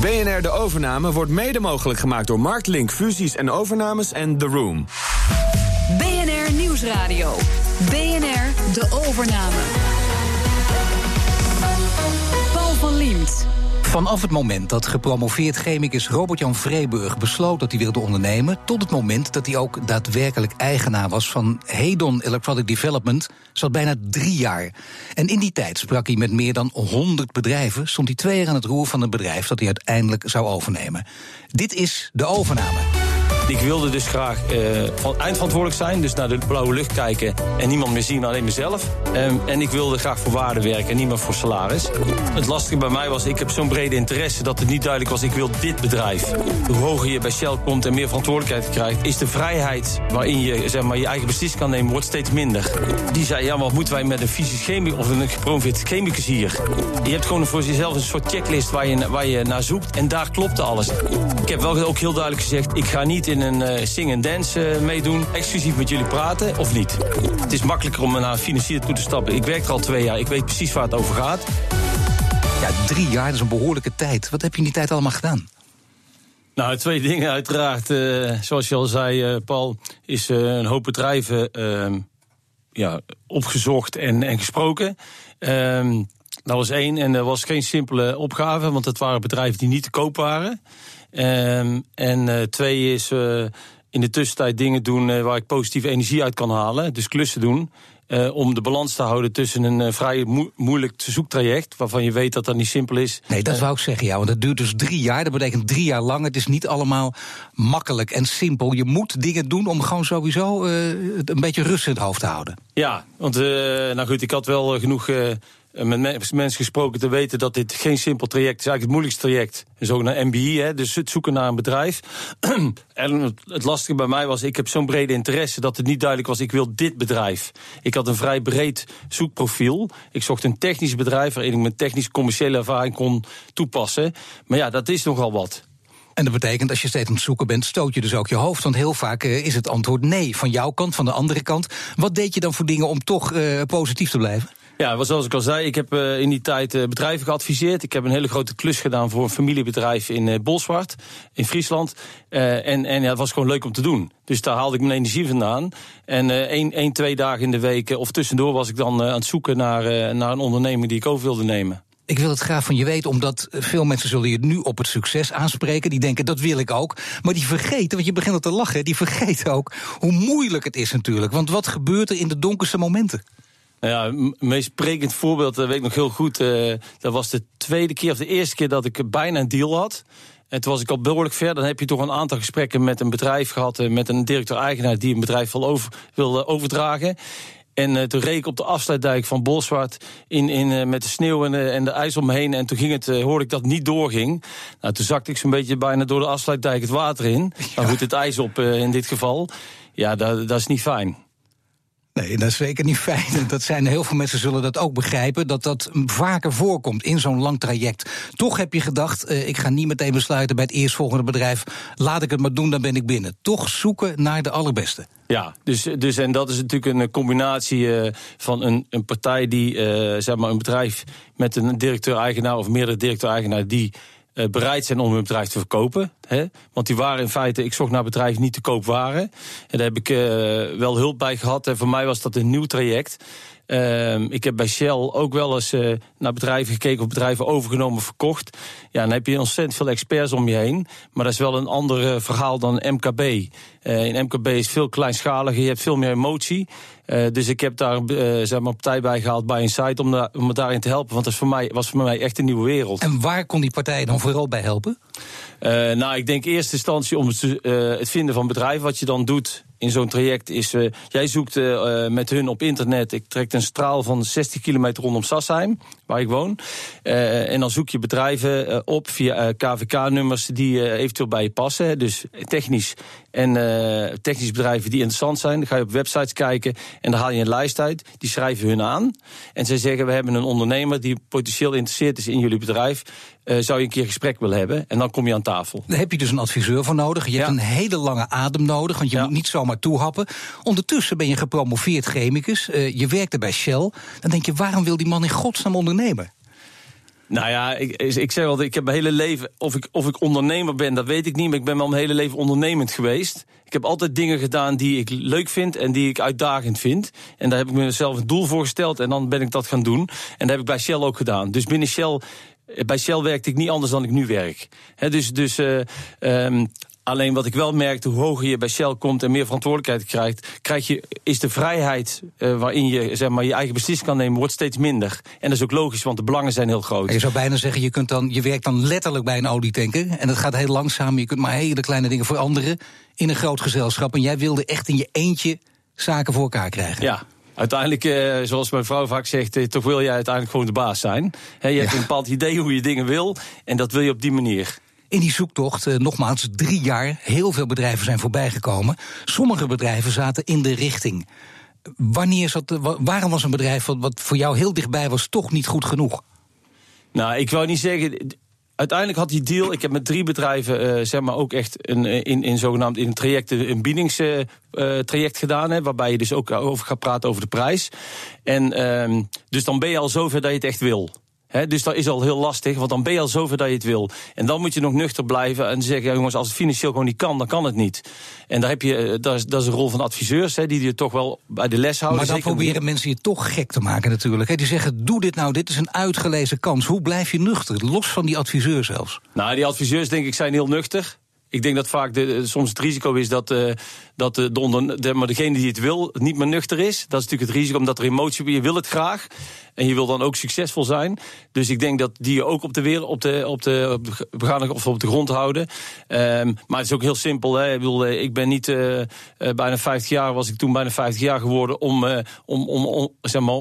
BNR De Overname wordt mede mogelijk gemaakt door Marktlink Fusies en Overnames en The Room. BNR Nieuwsradio. BNR De Overname. Paul van Liemt. Vanaf het moment dat gepromoveerd chemicus Robert-Jan Vreeburg besloot dat hij wilde ondernemen, tot het moment dat hij ook daadwerkelijk eigenaar was van Hedon Electronic Development, zat bijna drie jaar. En in die tijd sprak hij met meer dan 100 bedrijven, stond hij twee jaar aan het roer van een bedrijf dat hij uiteindelijk zou overnemen. Dit is de overname. Ik wilde dus graag uh, van eindverantwoordelijk zijn, dus naar de blauwe lucht kijken en niemand meer zien, alleen mezelf. Um, en ik wilde graag voor waarde werken en niet meer voor salaris. Het lastige bij mij was, ik heb zo'n brede interesse dat het niet duidelijk was, ik wil dit bedrijf. Hoe hoger je bij Shell komt en meer verantwoordelijkheid krijgt, is de vrijheid waarin je zeg maar, je eigen beslissing kan nemen, wordt steeds minder. Die zei, ja, wat moeten wij met een fysisch of een gepromoveerd chemicus hier? Je hebt gewoon voor jezelf een soort checklist waar je, waar je naar zoekt en daar klopte alles. Ik heb wel ook heel duidelijk gezegd, ik ga niet in een uh, sing en dance uh, meedoen. Exclusief met jullie praten of niet. Het is makkelijker om naar een financier toe te stappen. Ik werk er al twee jaar. Ik weet precies waar het over gaat. Ja, drie jaar, dat is een behoorlijke tijd. Wat heb je in die tijd allemaal gedaan? Nou, twee dingen uiteraard. Uh, zoals je al zei, Paul, is een hoop bedrijven ehm, ja, opgezocht en, en gesproken. Ehm, dat was één. En dat was geen simpele opgave, want het waren bedrijven die niet te koop waren. Um, en uh, twee is uh, in de tussentijd dingen doen uh, waar ik positieve energie uit kan halen. Dus klussen doen. om de balans te houden tussen een vrij mo moeilijk zoektraject. waarvan je weet dat dat niet simpel is. Nee, dat wou ik zeggen, ja. Want dat duurt dus drie jaar. Dat betekent drie jaar lang. Het is niet allemaal makkelijk en simpel. Je moet dingen doen om gewoon sowieso een beetje rust in het hoofd te houden. Ja, want nou goed, ik had wel genoeg met mensen gesproken te weten dat dit geen simpel traject is. Eigenlijk het moeilijkste traject. Een zogenaamde MBI, hè, dus het zoeken naar een bedrijf. en het lastige bij mij was, ik heb zo'n brede interesse dat het niet duidelijk was, ik wil dit bedrijf. Ik had een vrij breed zoekprofiel. Ik zocht een technisch bedrijf waarin ik mijn technisch commerciële ervaring kon toepassen. Maar ja, dat is nogal wat. En dat betekent, als je steeds aan het zoeken bent, stoot je dus ook je hoofd. Want heel vaak uh, is het antwoord nee. Van jouw kant, van de andere kant. Wat deed je dan voor dingen om toch uh, positief te blijven? Ja, zoals ik al zei, ik heb uh, in die tijd uh, bedrijven geadviseerd. Ik heb een hele grote klus gedaan voor een familiebedrijf in uh, Bolsward, in Friesland. en en ja, het was gewoon leuk om te doen. Dus daar haalde ik mijn energie vandaan. En één, één, twee dagen in de week, of tussendoor, was ik dan aan het zoeken naar, naar een onderneming die ik over wilde nemen. Ik wil het graag van je weten, omdat veel mensen zullen je nu op het succes aanspreken. Die denken, dat wil ik ook. Maar die vergeten, want je begint al te lachen, die vergeten ook hoe moeilijk het is natuurlijk. Want wat gebeurt er in de donkerste momenten? Ja, het meest sprekend voorbeeld, dat weet ik nog heel goed. Uh, dat was de tweede keer of de eerste keer dat ik bijna een deal had. En toen was ik al behoorlijk ver. Dan heb je toch een aantal gesprekken met een bedrijf gehad. Uh, met een directeur-eigenaar die een bedrijf wil over, wilde overdragen. En uh, toen reed ik op de afsluitdijk van Bolsward in, in, uh, met de sneeuw en, uh, en, de ijs om me heen. En toen ging het, hoorde ik dat het niet doorging. Nou, toen zakte ik zo'n beetje bijna door de afsluitdijk het water in. Ja. Maar goed, het ijs op in dit geval. Ja, dat, dat is niet fijn. Nee, dat is zeker niet fijn. Dat zijn, heel veel mensen zullen dat ook begrijpen, dat dat vaker voorkomt in zo'n lang traject. Toch heb je gedacht, uh, ik ga niet meteen besluiten bij het eerstvolgende bedrijf. Laat ik het maar doen, dan ben ik binnen. Toch zoeken naar de allerbeste. Ja, dus, dus en dat is natuurlijk een combinatie uh, van een, een partij die, zeg maar, een bedrijf met een directeur-eigenaar of meerdere directeur-eigenaar die bereid zijn om hun bedrijf te verkopen. Hè? Want die waren in feite, ik zocht naar bedrijven die niet te koop waren. En daar heb ik uh, wel hulp bij gehad. En voor mij was dat een nieuw traject. Uh, ik heb bij Shell ook wel eens uh, naar bedrijven gekeken of bedrijven overgenomen, verkocht. Ja, dan heb je ontzettend veel experts om je heen. Maar dat is wel een ander verhaal dan MKB. Uh, in MKB is veel kleinschaliger, je hebt veel meer emotie. Dus ik heb daar zeg maar partij bij gehaald bij Insight om, da om me daarin te helpen. Want dat is voor mij, was voor mij echt een nieuwe wereld. En waar kon die partij dan vooral bij helpen? Nou, ik denk in eerste instantie om het, het vinden van bedrijven. Wat je dan doet in zo'n traject is... Uh, jij zoekt uh, met hun op internet... ik trek een straal van 60 kilometer rondom Sassheim, waar ik woon. En dan zoek je bedrijven op via KVK-nummers... die eventueel bij je passen. Dus technisch en technische bedrijven die interessant zijn. Dan ga je op websites kijken en dan haal je een lijst uit. Die schrijven hun aan. En zij zeggen, we hebben een ondernemer... die potentieel geïnteresseerd is in jullie bedrijf... Uh, zou je een keer gesprek willen hebben. En dan kom je aan tafel. Daar heb je dus een adviseur voor nodig. Je ja. hebt een hele lange adem nodig, want je ja. moet niet zomaar toehappen. Ondertussen ben je gepromoveerd chemicus. Uh, je werkte bij Shell. Dan denk je, waarom wil die man in godsnaam ondernemen? Nou ja, ik, ik zeg wel, ik heb mijn hele leven, of ik, of ik ondernemer ben, dat weet ik niet, maar ik ben wel mijn hele leven ondernemend geweest. Ik heb altijd dingen gedaan die ik leuk vind en die ik uitdagend vind. En daar heb ik mezelf een doel voor gesteld en dan ben ik dat gaan doen. En dat heb ik bij Shell ook gedaan. Dus binnen Shell bij Shell werkte ik niet anders dan ik nu werk. dus dus uh, um, Alleen wat ik wel merkte, hoe hoger je bij Shell komt en meer verantwoordelijkheid krijgt, krijg je, is de vrijheid uh, waarin je zeg maar, je eigen beslissing kan nemen, wordt steeds minder. En dat is ook logisch, want de belangen zijn heel groot. Je zou bijna zeggen, je, kunt dan, je werkt dan letterlijk bij een olietanker. En dat gaat heel langzaam. Je kunt maar hele kleine dingen veranderen in een groot gezelschap. En jij wilde echt in je eentje zaken voor elkaar krijgen. Ja, uiteindelijk, uh, zoals mijn vrouw vaak zegt, uh, toch wil jij uiteindelijk gewoon de baas zijn. He, je hebt een bepaald idee hoe je dingen wil en dat wil je op die manier. In die zoektocht, uh, nogmaals, drie jaar, heel veel bedrijven zijn voorbijgekomen. Sommige bedrijven zaten in de richting. Wanneer zat, waarom was een bedrijf wat, wat voor jou heel dichtbij was toch niet goed genoeg? Nou, ik wou niet zeggen. Uiteindelijk had die deal. Ik heb met drie bedrijven, uh, zeg maar, ook echt een, in, in zogenaamd in een traject, een biedingstraject uh, gedaan. Hè, waarbij je dus ook over gaat praten over de prijs. En uh, dus dan ben je al zover dat je het echt wil dus dat is al heel lastig, want dan ben je al zover dat je het wil. En dan moet je nog nuchter blijven en zeggen: jongens, als het financieel gewoon niet kan, dan kan het niet. En daar heb je, eh, dat, is, dat is een rol van adviseurs, die je toch wel bij de les houden. Maar dan proberen mensen je toch gek te maken, natuurlijk. Die zeggen: doe dit nou, dit is een uitgelezen kans. Hoe blijf je nuchter? Los van die adviseur zelfs. Nou, die adviseurs, denk ik, zijn heel nuchter. Ik denk dat vaak de, soms het risico is dat, uh, dat de, de, maar degene die het wil niet meer nuchter is. Dat is natuurlijk het risico omdat er emotie je wil het graag. En je wil dan ook succesvol zijn. Dus ik denk dat die je ook op de wereld, op de, op de, op de, of op de grond houden. Um, maar het is ook heel simpel. Hè. Ik, eh, ik ben niet bijna 50 jaar, was ik toen bijna 50 jaar geworden om, om, om, om zeg maar,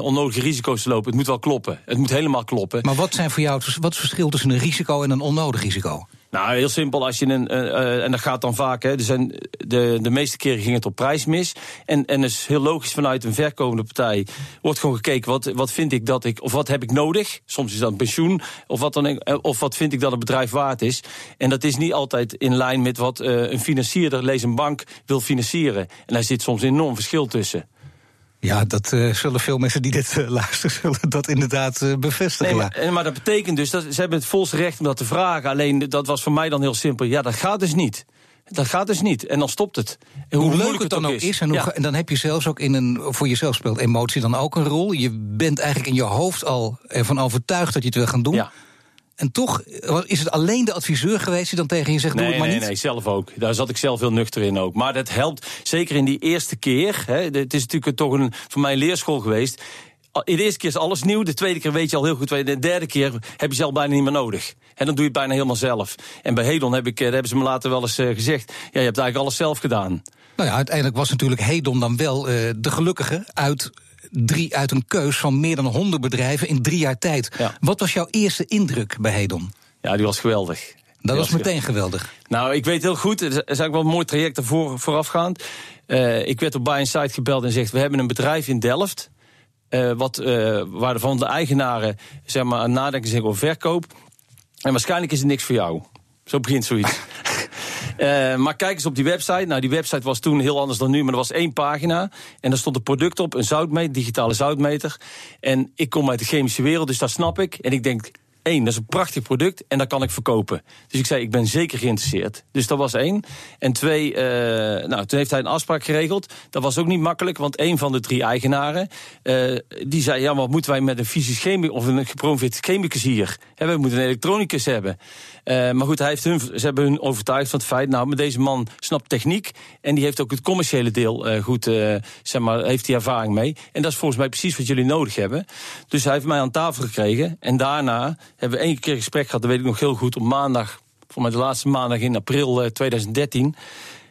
onnodige risico's te lopen. Het moet wel kloppen. Het moet helemaal kloppen. Maar wat zijn voor jou wat is het verschil tussen een risico en een onnodig risico? Nou, heel simpel. Als je een, uh, en dat gaat dan vaak. Hè, er de, de meeste keren ging het op prijs mis. En, en is heel logisch vanuit een verkopende partij. Wordt gewoon gekeken, wat, wat vind ik dat ik. Of wat heb ik nodig? Soms is dat een pensioen. Of wat, dan, of wat vind ik dat een bedrijf waard is. En dat is niet altijd in lijn met wat uh, een financierder, lees een bank, wil financieren. En daar zit soms een enorm verschil tussen. Ja, dat uh, zullen veel mensen die dit uh, luisteren, zullen dat inderdaad uh, bevestigen. Nee, maar, maar, dat betekent dus dat ze hebben het volste recht om dat te vragen. Alleen dat was voor mij dan heel simpel. Ja, dat gaat dus niet. Dat gaat dus niet. En dan stopt het. hoe, hoe leuk het dan ook is. en, hoe, en, dan heb je zelfs ook in een. Voor jezelf speelt emotie dan ook een rol. Je bent eigenlijk in je hoofd al ervan overtuigd dat je het wil gaan doen. Ja. En toch is het alleen de adviseur geweest die dan tegen je zegt: nee, doe het maar nee, niet? Nee, zelf ook. Daar zat ik zelf heel nuchter in ook. Maar dat helpt zeker in die eerste keer. Hè, het is natuurlijk toch een, voor mij een leerschool geweest. In de eerste keer is alles nieuw, de tweede keer weet je al heel goed. De derde keer heb je zelf bijna niet meer nodig. En dan doe je het bijna helemaal zelf. En bij Hedon heb ik, eh, hebben ze me later wel eens eh, gezegd: ja, je hebt eigenlijk alles zelf gedaan. Nou ja, uiteindelijk was natuurlijk Hedon dan wel uh, de gelukkige uit drie uit een keus van meer dan 100 bedrijven in drie jaar tijd. Wat was jouw eerste indruk bij Hedon? Ja, die was geweldig. Dat was, meteen geweldig. Nou, ik weet heel goed, er is eigenlijk wel een mooi traject ervoor voorafgaand. Uh, ik werd op Buy Inside gebeld en zegt: We hebben een bedrijf in Delft. Uh, wat, uh, waar van de eigenaren zeg maar, aan nadenken zijn over verkoop. En waarschijnlijk is het niks voor jou. Zo begint zoiets. Uh, maar kijk eens op die website. Nou, die website was toen heel anders dan nu, maar er was één pagina. En daar stond een product op, een zoutmeter, digitale zoutmeter. En ik kom uit de chemische wereld, dus dat snap ik. En ik denk, één, dat is een prachtig product en dat kan ik verkopen. Dus ik zei, ik ben zeker geïnteresseerd. Dus dat was één. En twee, uh, nou, toen heeft hij een afspraak geregeld. Dat was ook niet makkelijk, want een van de drie eigenaren... Uh, die zei, ja, wat moeten wij met een fysisch of een gepromoveerd chemicus hier? we moeten een elektronicus hebben. Uh, maar goed, hij heeft hun, ze hebben hun overtuigd van het feit... nou, met deze man snapt techniek... en die heeft ook het commerciële deel goed, zeg maar, heeft die ervaring mee. En dat is volgens mij precies wat jullie nodig hebben. Dus hij heeft mij aan tafel gekregen en daarna hebben we één keer gesprek gehad, dat weet ik nog heel goed, op maandag, voor mij de laatste maandag in april 2013. Eh,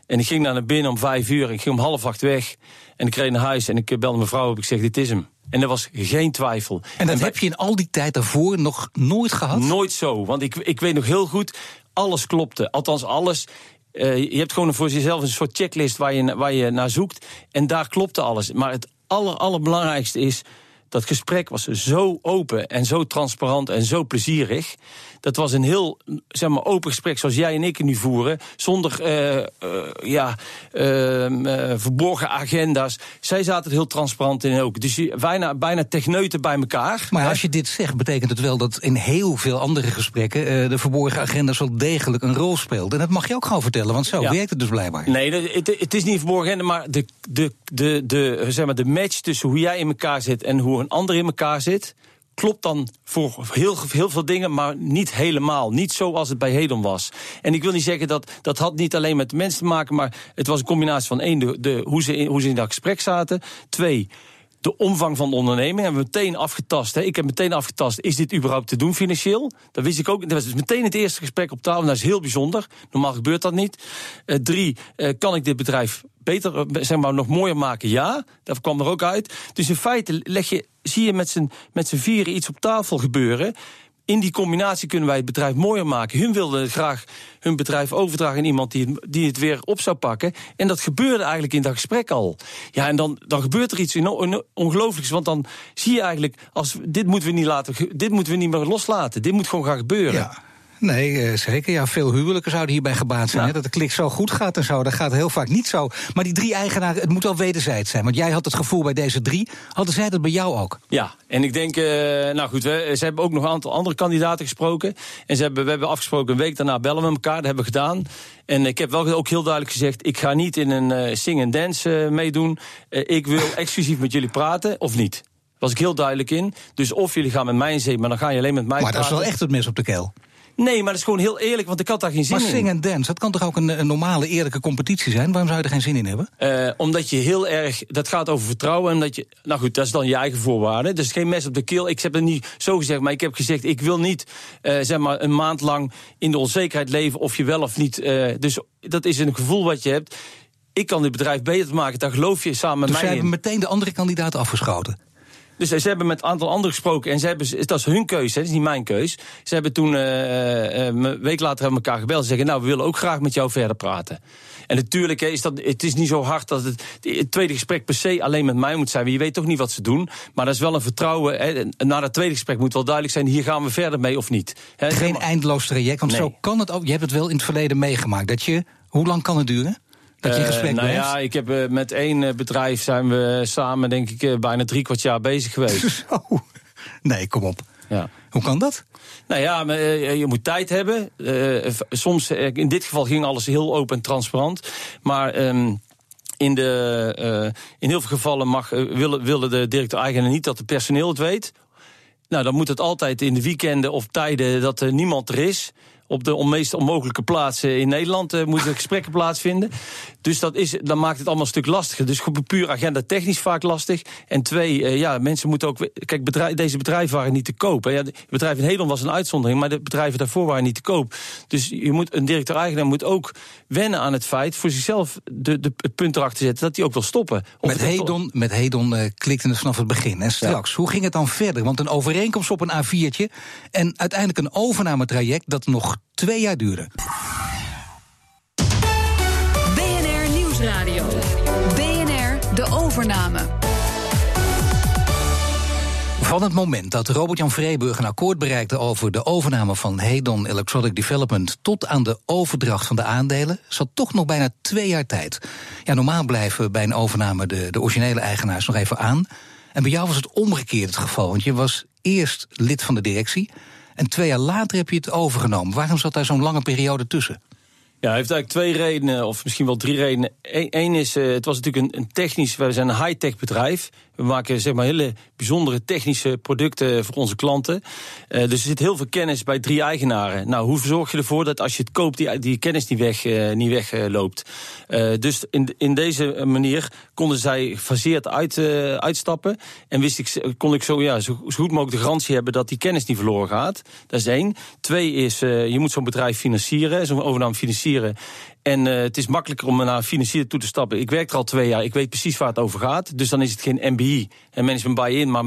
en ik ging naar binnen om vijf uur, ik ging om half acht weg. En ik reed naar huis en ik belde mijn vrouw op, ik zeg, dit is hem. En er was geen twijfel. En dat heb je in al die tijd daarvoor nog nooit gehad? Nooit zo, want ik, ik weet nog heel goed, alles klopte. Althans, alles. Uh, je hebt gewoon voor jezelf een soort checklist waar je, waar je naar zoekt. En daar klopte alles. Maar het aller, allerbelangrijkste is dat gesprek was zo open en zo transparant en zo plezierig. Dat was een heel zeg maar, open gesprek zoals jij en ik nu voeren. Zonder uh, uh, ja, uh, verborgen agenda's. Zij zaten er heel transparant in ook. Dus bijna, bijna techneuten bij elkaar. Maar als je dit zegt, betekent het wel dat in heel veel andere gesprekken de verborgen agenda's wel degelijk een rol speelt. En dat mag je ook gewoon vertellen, want zo werkt het dus blijkbaar. Nee, het, het is niet verborgen agenda, maar de, de, de, de, zeg maar de match tussen hoe jij in elkaar zit en hoe een ander in elkaar zit klopt dan voor heel, veel dingen, maar niet helemaal. Niet zoals het bij Hedon was. En ik wil niet zeggen dat dat had niet alleen met de mensen te maken, maar het was een combinatie van één, de, de, hoe, ze in, hoe ze in dat gesprek zaten. Twee, de omvang van de onderneming hebben we meteen afgetast. Hè. Ik heb meteen afgetast, is dit überhaupt te doen financieel? Dat wist ik ook. Dat was dus meteen het eerste gesprek op tafel. Dat is heel bijzonder. Normaal gebeurt dat niet. Uh, drie, uh, kan ik dit bedrijf beter, eh, zeg maar, nog mooier maken? Ja, dat kwam er ook uit. Dus in feite leg je, zie je met z'n, met vieren iets op tafel gebeuren in die combinatie kunnen wij het bedrijf mooier maken. Hun wilden graag hun bedrijf overdragen aan iemand die het, die het weer op zou pakken. En dat gebeurde eigenlijk in dat gesprek al. Ja, en dan, dan gebeurt er iets ongelooflijks. Want dan zie je eigenlijk, als, dit, moeten we niet laten, dit moeten we niet meer loslaten. Dit moet gewoon gaan gebeuren. Ja. Nee, eh, zeker. Ja, veel huwelijken zouden hierbij gebaat zijn. Hè, dat de klik zo goed gaat en zo. Dat gaat heel vaak niet zo. Maar die drie eigenaren, het moet wel wederzijds zijn. Want jij had het gevoel bij deze drie. Hadden zij dat bij jou ook? Ja, en ik denk, uh, nou goed, we, ze hebben ook nog een aantal andere kandidaten gesproken. En ze hebben, we hebben afgesproken, een week daarna bellen we elkaar. Dat hebben we gedaan. En ik heb wel ook heel duidelijk gezegd: ik ga niet in een uh, sing en dance meedoen. ik wil exclusief met jullie praten, of niet. Was ik heel duidelijk in. Dus of jullie gaan met mij in zee, maar dan ga je alleen met mij maar praten. Maar dat is wel echt het mes op de keel. Nee, maar dat is gewoon heel eerlijk, want ik had daar geen zin maar in. Maar sing en dance, dat kan toch ook een, een, normale, eerlijke competitie zijn? Waarom zou je er geen zin in hebben? Uh, omdat je heel erg, dat gaat over vertrouwen. En dat je, nou goed, dat is dan je eigen voorwaarden. Dus geen mes op de keel. Ik heb het niet zo gezegd, maar ik heb gezegd, ik wil niet uh, zeg maar een maand lang in de onzekerheid leven of je wel of niet. Uh, dus dat is een gevoel wat je hebt. Ik kan dit bedrijf beter maken, daar geloof je samen met dus mij in. Dus hebben meteen de andere kandidaat afgeschoten? Dus ze hebben met een aantal anderen gesproken en ze hebben, dat is hun keuze, dat is niet mijn keus. Ze hebben toen uh, uh, een week later hebben elkaar gebeld en zeggen: Nou, we willen ook graag met jou verder praten. En natuurlijk is dat, het is niet zo hard dat het, het tweede gesprek per se alleen met mij moet zijn. Je weet toch niet wat ze doen. Maar dat is wel een vertrouwen. Hè. Na het tweede gesprek moet wel duidelijk zijn: hier gaan we verder mee of niet. Hè. Geen eindeloos traject, want nee. zo kan het ook. Je hebt het wel in het verleden meegemaakt. Dat je, hoe lang kan het duren? Dat je in gesprek uh, nou blijft? ja, ik heb uh, met één uh, bedrijf zijn we samen, denk ik, bijna drie kwart jaar bezig geweest. Nee, kom op. Ja. Hoe kan dat? Nou ja, maar, je moet tijd hebben. soms, in dit geval ging alles heel open en transparant. Maar. Um, in, de, in heel veel gevallen mag, willen, willen de directeur-eigenaar niet dat het personeel het weet. Nou, dan moet het altijd in de weekenden of tijden dat er niemand er is op de meest onmogelijke plaatsen in Nederland uh, moeten gesprekken plaatsvinden. Dus dat, is, dan maakt het allemaal een stuk lastiger. Dus puur agenda technisch vaak lastig. En twee, uh, ja, mensen moeten ook. Kijk, bedrijf, deze bedrijven waren niet te koop. Ja, het bedrijf in Nederland was een uitzondering, maar de bedrijven daarvoor waren niet te koop. Dus je moet, een directeur-eigenaar moet ook wennen aan het feit voor zichzelf de, de, het punt erachter zetten dat hij ook wil stoppen. Of met Hedon, met Hedon uh, klikte het vanaf het begin. En straks, ja. hoe ging het dan verder? Want een overeenkomst op een A4'tje en uiteindelijk een overnametraject dat nog twee jaar duurde. BNR Nieuwsradio. BNR De Overname. Van het moment dat Robert-Jan Vreeburg een akkoord bereikte over de overname van Hedon Electronic Development tot aan de overdracht van de aandelen, zat toch nog bijna twee jaar tijd. Ja, normaal blijven bij een overname de, de originele eigenaars nog even aan. En bij jou was het omgekeerd het geval, want je was eerst lid van de directie. En twee jaar later heb je het overgenomen. Waarom zat daar zo'n lange periode tussen? Ja, hij heeft eigenlijk twee redenen, of misschien wel drie redenen. Eén is, uh, het was natuurlijk een, een technisch, wij zijn een high-tech bedrijf. We maken zeg maar hele bijzondere technische producten voor onze klanten. Uh, dus er zit heel veel kennis bij drie eigenaren. Nou, hoe zorg je ervoor dat als je het koopt, die, die kennis niet, weg, uh, niet wegloopt? dus in, in deze manier konden zij gefaseerd uit, uitstappen. En wist ik, kon ik zo, ja, zo, zo, goed mogelijk de garantie hebben dat die kennis niet verloren gaat. Dat is één. Twee is, je moet zo'n bedrijf financieren, zo'n overname financieren. En uh, het is makkelijker om naar een financier toe te stappen. Ik werk er al twee jaar, ik weet precies waar het over gaat. Dus dan is het geen MBI en management buy-in, maar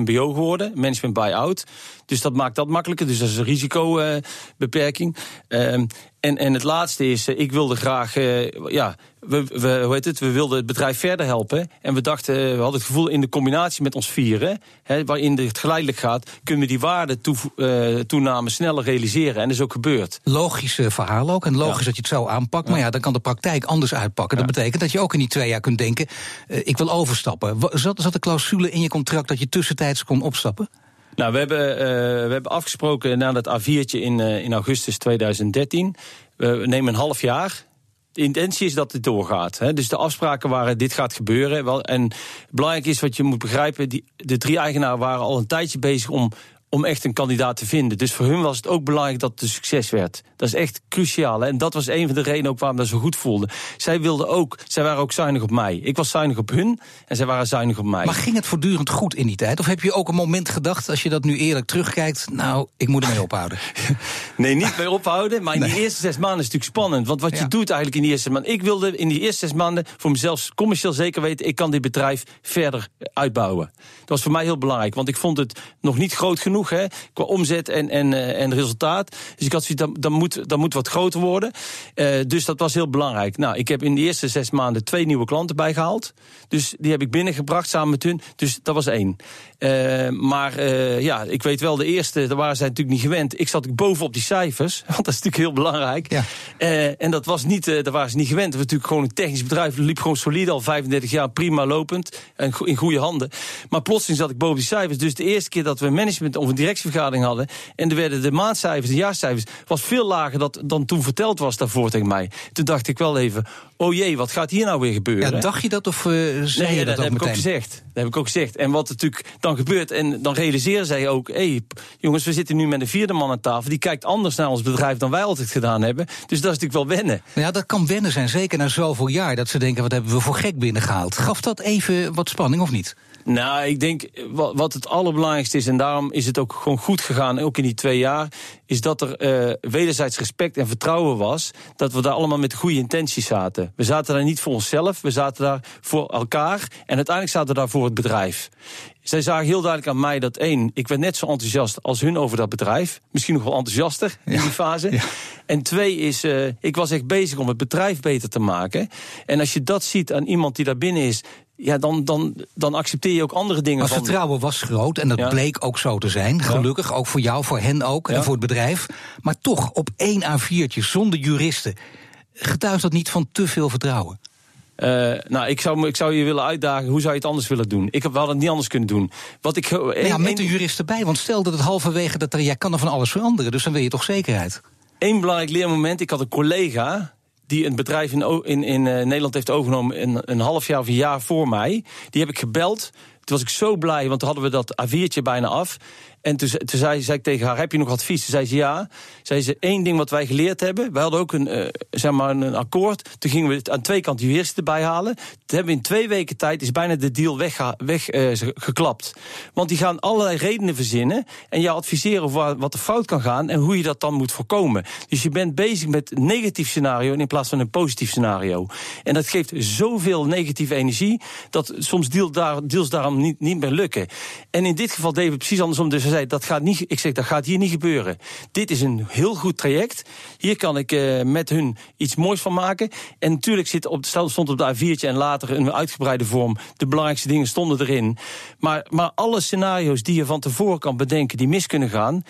MBO geworden, management buy-out. Dus dat maakt dat makkelijker. Dus dat is een risicobeperking. Uh, en, en het laatste is, ik wilde graag ja, we, we, hoe heet het, we wilden het bedrijf verder helpen. En we dachten, we hadden het gevoel in de combinatie met ons vieren, hè, waarin het geleidelijk gaat, kunnen we die waardetoename sneller realiseren. En dat is ook gebeurd. Logisch verhaal ook. En logisch dat je het zo aanpakt. Maar ja, dan kan de praktijk anders uitpakken. Dat betekent dat je ook in die twee jaar kunt denken: ik wil overstappen. Zat, zat de clausule in je contract dat je tussentijds kon opstappen? Nou, we hebben, uh, we hebben afgesproken na dat A4'tje in, in augustus 2013. We nemen een half jaar. De intentie is dat het doorgaat. Hè. Dus de afspraken waren: dit gaat gebeuren. Wel, en belangrijk is wat je moet begrijpen: die, de drie eigenaren waren al een tijdje bezig om om echt een kandidaat te vinden. Dus voor hun was het ook belangrijk dat het een succes werd. Dat is echt cruciaal. Hè? En dat was een van de redenen ook waarom dat zo goed voelde. Zij wilden ook, zij waren ook zuinig op mij. Ik was zuinig op hun en zij waren zuinig op mij. Maar ging het voortdurend goed in die tijd? Of heb je ook een moment gedacht, als je dat nu eerlijk terugkijkt, nou, ik moet ermee ophouden? nee, niet mee ophouden. Maar in die eerste zes maanden is het natuurlijk spannend. Want wat je doet eigenlijk in die eerste maanden. Ik wilde in die eerste zes maanden voor mezelf commercieel zeker weten, ik kan dit bedrijf verder uitbouwen. Dat was voor mij heel belangrijk. Want ik vond het nog niet groot genoeg hè, qua omzet en, en, uh, en resultaat. Dus ik had zoiets, dat, dat, moet, dat moet wat groter worden. Uh, dus dat was heel belangrijk. Nou, ik heb in de eerste zes maanden twee nieuwe klanten bijgehaald. Dus die heb ik binnengebracht samen met hun. Dus dat was één. Uh, maar ja, ik weet wel, de eerste, daar waren zij natuurlijk niet gewend. Ik zat bovenop die cijfers, want dat is natuurlijk heel belangrijk. Ja. en dat was niet, daar waren ze niet gewend. Was natuurlijk gewoon een technisch bedrijf. Liep gewoon solide, al 35 jaar prima lopend. En in goede handen. Maar plotseling zat ik boven die cijfers. Dus de eerste keer dat we management of een directievergadering hadden. En er werden de maandcijfers, de jaarcijfers, was veel lager dat, dan toen verteld was daarvoor tegen mij. Toen dacht ik wel even, oh jee, wat gaat hier nou weer gebeuren? Ja, dacht je dat of uh, zei nee, je dat, dat, heb ik ook gezegd. Dat heb ik ook gezegd. En wat natuurlijk dan gebeurt, en dan realiseren zij ook, hé, hey, jongens, we zitten nu met een vierde man aan tafel. Die kijkt anders naar ons bedrijf dan wij altijd gedaan hebben. Dus dat is natuurlijk wel wennen. Ja, dat kan wennen zijn, zeker na zoveel jaar. Dat ze denken, wat hebben we voor gek binnengehaald? Gaf dat even wat spanning of niet? Nou, ik denk wat het allerbelangrijkste is, en daarom is het ook gewoon goed gegaan, ook in die twee jaar, is dat er uh, wederzijds respect en vertrouwen was. Dat we daar allemaal met goede intenties zaten. We zaten daar niet voor onszelf, we zaten daar voor elkaar. En uiteindelijk zaten we daar voor het bedrijf. Zij zagen heel duidelijk aan mij dat één, ik werd net zo enthousiast als hun over dat bedrijf. Misschien nog wel enthousiaster in die fase. Ja. En twee is, uh, ik was echt bezig om het bedrijf beter te maken. En als je dat ziet aan iemand die daar binnen is, ja, dan, dan, dan accepteer je ook andere dingen. Maar vertrouwen was groot en dat ja. bleek ook zo te zijn. Gelukkig, ook voor jou, voor hen ook ja. en voor het bedrijf. Maar toch, op één A4'tje, zonder juristen, getuigt dat niet van te veel vertrouwen? Uh, nou, ik zou, ik zou je willen uitdagen, hoe zou je het anders willen doen? Ik, we hadden het niet anders kunnen doen. Wat ik, ja, met een jurist erbij, want stel dat het halverwege dat er, jij kan er van alles veranderen, dus dan wil je toch zekerheid? Eén belangrijk leermoment, ik had een collega, die een bedrijf in, in, in uh, Nederland heeft overgenomen een, een half jaar of een jaar voor mij. Die heb ik gebeld. Toen was ik zo blij, want toen hadden we dat A4'tje bijna af. En toen, zei, zei, ik tegen haar, heb je nog advies? Toen zei ze ja. Zei ze, één ding wat wij geleerd hebben. Wij hadden ook een, uh, zeg maar een akkoord. Toen gingen we het aan twee kanten juristen erbij halen. Toen hebben we in twee weken tijd is bijna de deal weggeklapt. Weg, uh. Want die gaan allerlei redenen verzinnen. En jou adviseren over wat er fout kan gaan. En hoe je dat dan moet voorkomen. Dus je bent bezig met een negatief scenario in plaats van een positief scenario. En dat geeft zoveel negatieve energie. Dat soms deal daar, deals daarom niet, niet meer lukken. En in dit geval deden we precies andersom. Dus dat gaat niet, ik zeg, dat gaat hier niet gebeuren. Dit is een heel goed traject. Hier kan ik uh, met hun iets moois van maken. En natuurlijk zit op, stond op de A4'tje en later een uitgebreide vorm. De belangrijkste dingen stonden erin. Maar, maar alle scenario's die je van tevoren kan bedenken, die mis kunnen gaan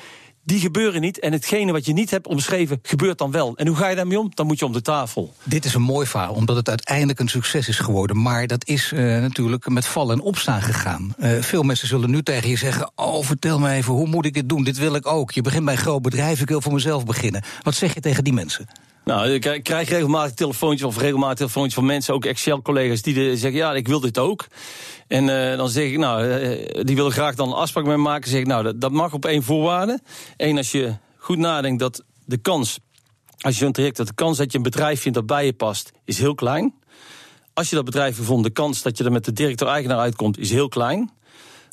die gebeuren niet. En hetgene wat je niet hebt omschreven, gebeurt dan wel. En hoe ga je daarmee om? Dan moet je om de tafel. Dit is een mooi verhaal, omdat het uiteindelijk een succes is geworden. Maar dat is uh, natuurlijk met vallen en opstaan gegaan. Uh, veel mensen zullen nu tegen je zeggen: Oh, vertel me even, hoe moet ik dit doen? Dit wil ik ook. Je begint bij een groot bedrijf, ik wil voor mezelf beginnen. Wat zeg je tegen die mensen? Nou, ik krijg regelmatig telefoontjes of regelmatig telefoontjes van mensen, ook Excel-collega's, die zeggen: Ja, ik wil dit ook. En uh, dan zeg ik, nou, uh, die willen graag dan een afspraak mee maken. Zeg ik, nou, dat, dat mag op één voorwaarde. Eén, als je goed nadenkt dat de kans, als je zo'n traject, dat de kans dat je een bedrijf vindt dat bij je past, is heel klein. Als je dat bedrijf gevonden, de kans dat je er met de directeur-eigenaar uitkomt, is heel klein.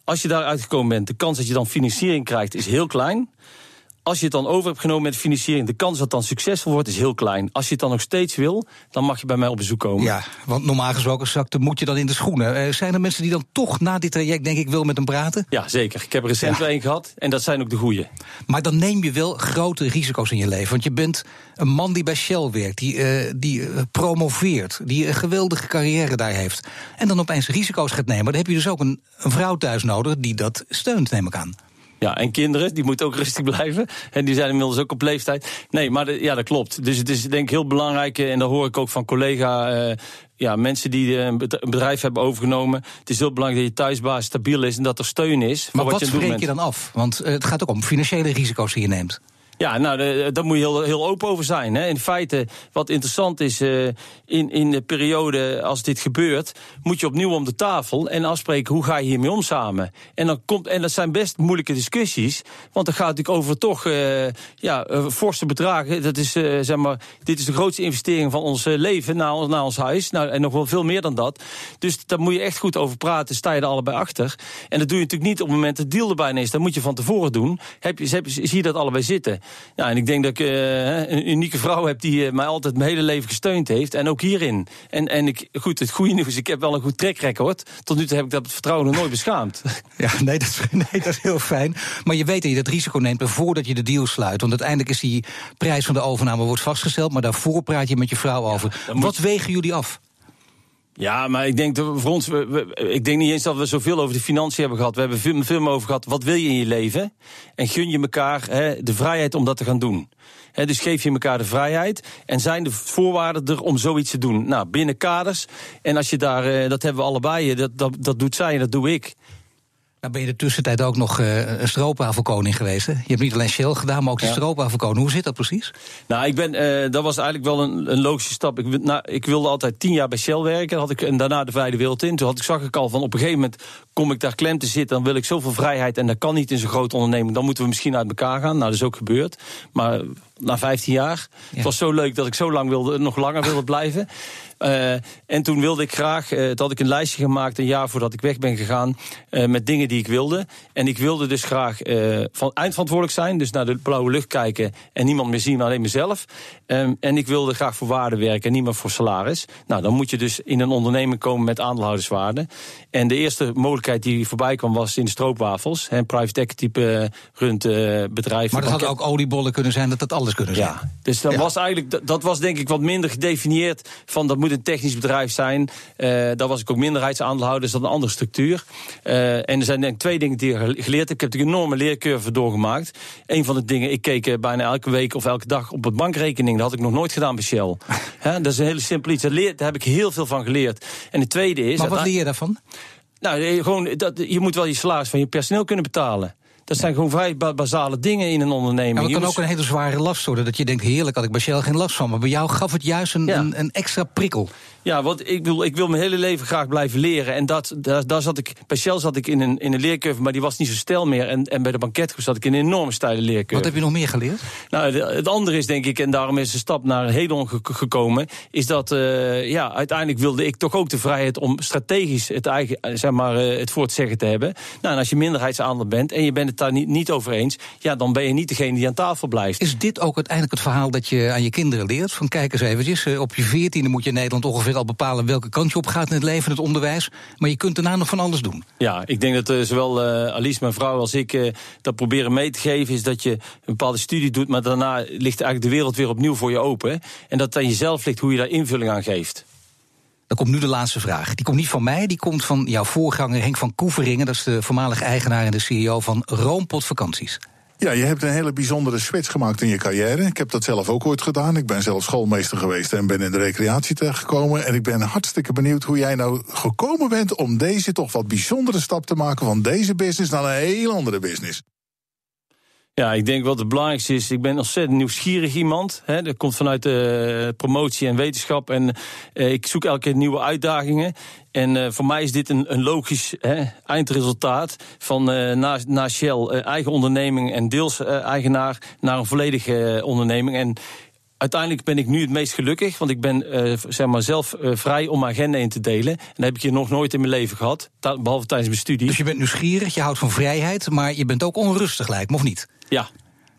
Als je daar uitgekomen bent, de kans dat je dan financiering krijgt, is heel klein. Als je het dan over hebt genomen met financiering, de kans dat het dan succesvol wordt, is heel klein. Als je het dan nog steeds wil, dan mag je bij mij op bezoek komen. Ja, want normaal gesproken zakte moet je dan in de schoenen. Uh, zijn er mensen die dan toch na dit traject, denk ik, wil met hem praten? Ja, zeker. Ik heb er recent ja. een gehad en dat zijn ook de goeie. Maar dan neem je wel grote risico's in je leven. Want je bent een man die bij Shell werkt, die, uh, die uh, promoveert, die een geweldige carrière daar heeft. En dan opeens risico's gaat nemen. Dan heb je dus ook een, een vrouw thuis nodig die dat steunt, neem ik aan. Ja, en kinderen, die moeten ook rustig blijven. En die zijn inmiddels ook op leeftijd. Nee, maar de, ja, dat klopt. Dus het is denk ik heel belangrijk, en dat hoor ik ook van collega... Uh, ja, mensen die een bedrijf hebben overgenomen. Het is heel belangrijk dat je thuisbaas stabiel is en dat er steun is. Maar voor wat, wat wat je, spreek je dan af? Want uh, het gaat ook om financiële risico's die je neemt. Ja, nou, daar moet je heel, heel open over zijn. Hè. In feite, wat interessant is, uh, in, in de periode als dit gebeurt, moet je opnieuw om de tafel en afspreken hoe ga je hiermee om samen. En, dan komt, en dat zijn best moeilijke discussies, want dan gaat natuurlijk over toch uh, ja, uh, forse bedragen. Dat is, zeg maar, dit is de grootste investering van ons leven naar ons, ons huis. Nou, en nog wel veel meer dan dat. Dus daar moet je echt goed over praten, sta je er allebei achter. En dat doe je natuurlijk niet op het moment dat de deal erbij is. Dat moet je van tevoren doen. Heb je, zie je dat allebei zitten. Ja, en ik denk dat ik uh, een unieke vrouw heb die uh, mij altijd mijn hele leven gesteund heeft. En ook hierin. En, en ik, goed, het goede nieuws, ik heb wel een goed trackrecord. Tot nu toe heb ik dat vertrouwen nog nooit beschaamd. Ja, nee dat, is, nee, dat is heel fijn. Maar je weet dat je dat risico neemt voordat je de deal sluit. Want uiteindelijk is die prijs van de overname wordt vastgesteld. Maar daarvoor praat je met je vrouw over. Ja, Wat wegen jullie af? Ja, maar ik denk voor ons, we, ik denk niet eens dat we zoveel over de financiën hebben gehad. We hebben veel, veel over gehad. Wat wil je in je leven? En gun je elkaar de vrijheid om dat te gaan doen. Dus geef je elkaar de vrijheid. En zijn de voorwaarden er om zoiets te doen? Nou, binnen kaders. En als je daar, dat hebben we allebei, dat, dat, dat doet zij en dat doe ik. Nou ben je de tussentijd ook nog uh, een stroopwafelkoning geweest. Hè? Je hebt niet alleen Shell gedaan, maar ook de ja. stroopwafelkoning. Hoe zit dat precies? Nou, ik ben, uh, dat was eigenlijk wel een, een logische stap. Ik, nou, ik, wilde altijd tien jaar bij Shell werken. Had ik, en daarna de vrije wereld in. Toen had ik, zag ik al van op een gegeven moment kom ik daar klem te zitten. Dan wil ik zoveel vrijheid en dat kan niet in zo'n grote onderneming. Dan moeten we misschien uit elkaar gaan. Nou, dat is ook gebeurd. Maar na 15 jaar. Ja. Het was zo leuk dat ik zo lang wilde, nog langer wilde blijven. Uh, en toen wilde ik graag, toen had ik een lijstje gemaakt een jaar voordat ik weg ben gegaan, met dingen die ik wilde. En ik wilde dus graag van eindverantwoordelijk zijn, dus naar de blauwe lucht kijken en niemand meer zien, maar alleen mezelf. Um, en ik wilde graag voor waarde werken en niet meer voor salaris. Nou, dan moet je dus in een onderneming komen met aandeelhouderswaarde. En de eerste mogelijkheid die voorbij kwam was in de stroopwafels. Een private equity type runt bedrijf. Maar dat had ook oliebollen kunnen zijn, dat dat alles kunnen zijn. Ja, dus dat ja. was eigenlijk, dat was denk ik wat minder gedefinieerd van dat moet een technisch bedrijf zijn. Uh, daar was ik ook minderheidsaandeelhouder, dus dat een andere structuur. Uh, en er zijn denk ik twee dingen die ik geleerd heb. Ik heb een enorme leercurve doorgemaakt. Een van de dingen, ik keek bijna elke week of elke dag op het bankrekening. Dat had ik nog nooit gedaan bij Shell. He, dat is een hele simpele iets. Daar, leer, daar heb ik heel veel van geleerd. En het tweede is... Maar wat leer je daarvan? Nou, gewoon, dat, je moet wel je salaris van je personeel kunnen betalen. Dat zijn gewoon vrij basale dingen in een onderneming. Ja, maar het kan ook een hele zware last worden. Dat je denkt, heerlijk, had ik bij Shell geen last van. Maar bij jou gaf het juist een, ja. een, een extra prikkel. Ja, want ik wil, ik wil mijn hele leven graag blijven leren. En dat, daar, daar zat ik, bij Shell zat ik in een, in een leercurve, maar die was niet zo stijl meer. En, en bij de banketgroep zat ik in een enorme steile leercurve. Wat heb je nog meer geleerd? Nou, de, het andere is denk ik, en daarom is de stap naar Hedon ge gekomen, is dat uh, ja, uiteindelijk wilde ik toch ook de vrijheid om strategisch het eigen, zeg maar, uh, het voor te zeggen te hebben. Nou, en als je minderheidsaandeel bent en je bent het daar niet, niet over eens, ja, dan ben je niet degene die aan tafel blijft. Is dit ook uiteindelijk het verhaal dat je aan je kinderen leert? Van kijk eens eventjes, op je veertiende moet je in Nederland ongeveer al bepalen welke kant je op gaat in het leven, het onderwijs. Maar je kunt daarna nog van alles doen. Ja, ik denk dat uh, zowel uh, Alice, mijn vrouw, als ik uh, dat proberen mee te geven. Is dat je een bepaalde studie doet, maar daarna ligt eigenlijk de wereld weer opnieuw voor je open. En dat aan jezelf ligt hoe je daar invulling aan geeft. Dan komt nu de laatste vraag. Die komt niet van mij, die komt van jouw voorganger Henk van Koeveringen. Dat is de voormalig eigenaar en de CEO van Roompot Vakanties. Ja, je hebt een hele bijzondere switch gemaakt in je carrière. Ik heb dat zelf ook ooit gedaan. Ik ben zelf schoolmeester geweest en ben in de recreatie terechtgekomen. En ik ben hartstikke benieuwd hoe jij nou gekomen bent om deze toch wat bijzondere stap te maken van deze business naar een heel andere business. Ja, ik denk wat het belangrijkste is, ik ben ontzettend nieuwsgierig iemand. Hè. Dat komt vanuit de promotie en wetenschap. En eh, ik zoek elke keer nieuwe uitdagingen. En uh, voor mij is dit een, een logisch hè, eindresultaat van uh, na, na Shell eigen onderneming en deels eigenaar naar een volledige onderneming. En uiteindelijk ben ik nu het meest gelukkig, want ik ben uh, zeg maar zelf uh, vrij om mijn agenda in te delen. En dat heb ik hier nog nooit in mijn leven gehad, behalve tijdens mijn studie. Dus je bent nieuwsgierig, je houdt van vrijheid, maar je bent ook onrustig, lijkt me, of niet? Ja,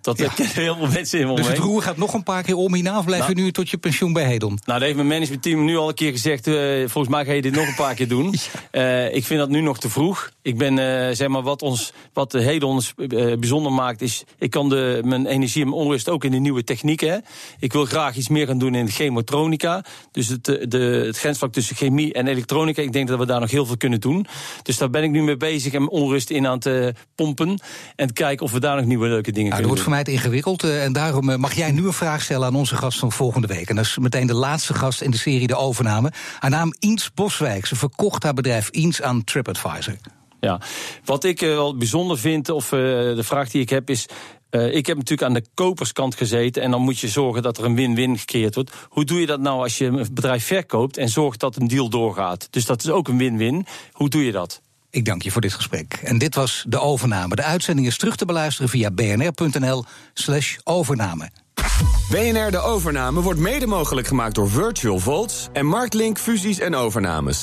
Dat Ja. heel veel mensen in me Dus het roer gaat nog een paar keer om hierna... of blijf je Nou. nu tot je pensioen bij Hedon? Nou, dat heeft mijn managementteam nu al een keer gezegd. eh, volvolgens mij ga je dit nog een paar keer doen. Eh, ik vind dat nu nog te vroeg. Ik ben, eh, zeg maar, wat ons, wat de eh, bijzonder maakt, is. Ik kan de, mijn energie en mijn onrust ook in de nieuwe technieken. Ik wil graag iets meer gaan doen in chemotronica. Dus het, de, het grensvlak tussen chemie en elektronica. Ik denk dat we daar nog heel veel kunnen doen. Dus daar ben ik nu mee bezig en mijn onrust in aan het eh, pompen. En te kijken of we daar nog nieuwe leuke dingen Nou, kunnen doen. Ingewikkeld. eh, en daarom eh, mag jij nu een vraag stellen aan onze gast van volgende week. En dat is meteen de laatste gast in de serie De Overname. Haar naam Iens Boswijk. Ze verkocht haar bedrijf Iens aan TripAdvisor. Ja, wat ik eh, wel bijzonder vind, of de vraag die ik heb is. ik heb natuurlijk aan de koperskant gezeten en dan moet je zorgen dat er een win-win gecreëerd wordt. Hoe doe je dat nou als je een bedrijf verkoopt en zorgt dat een deal doorgaat? Dus dat is ook een win-win. Hoe doe je dat? Ik dank je voor dit gesprek. En dit was De Overname. De uitzending is terug te beluisteren via bnr.nl slash overname. BNR De Overname wordt mede mogelijk gemaakt door Virtual Volts en Marktlink Fusies en Overnames.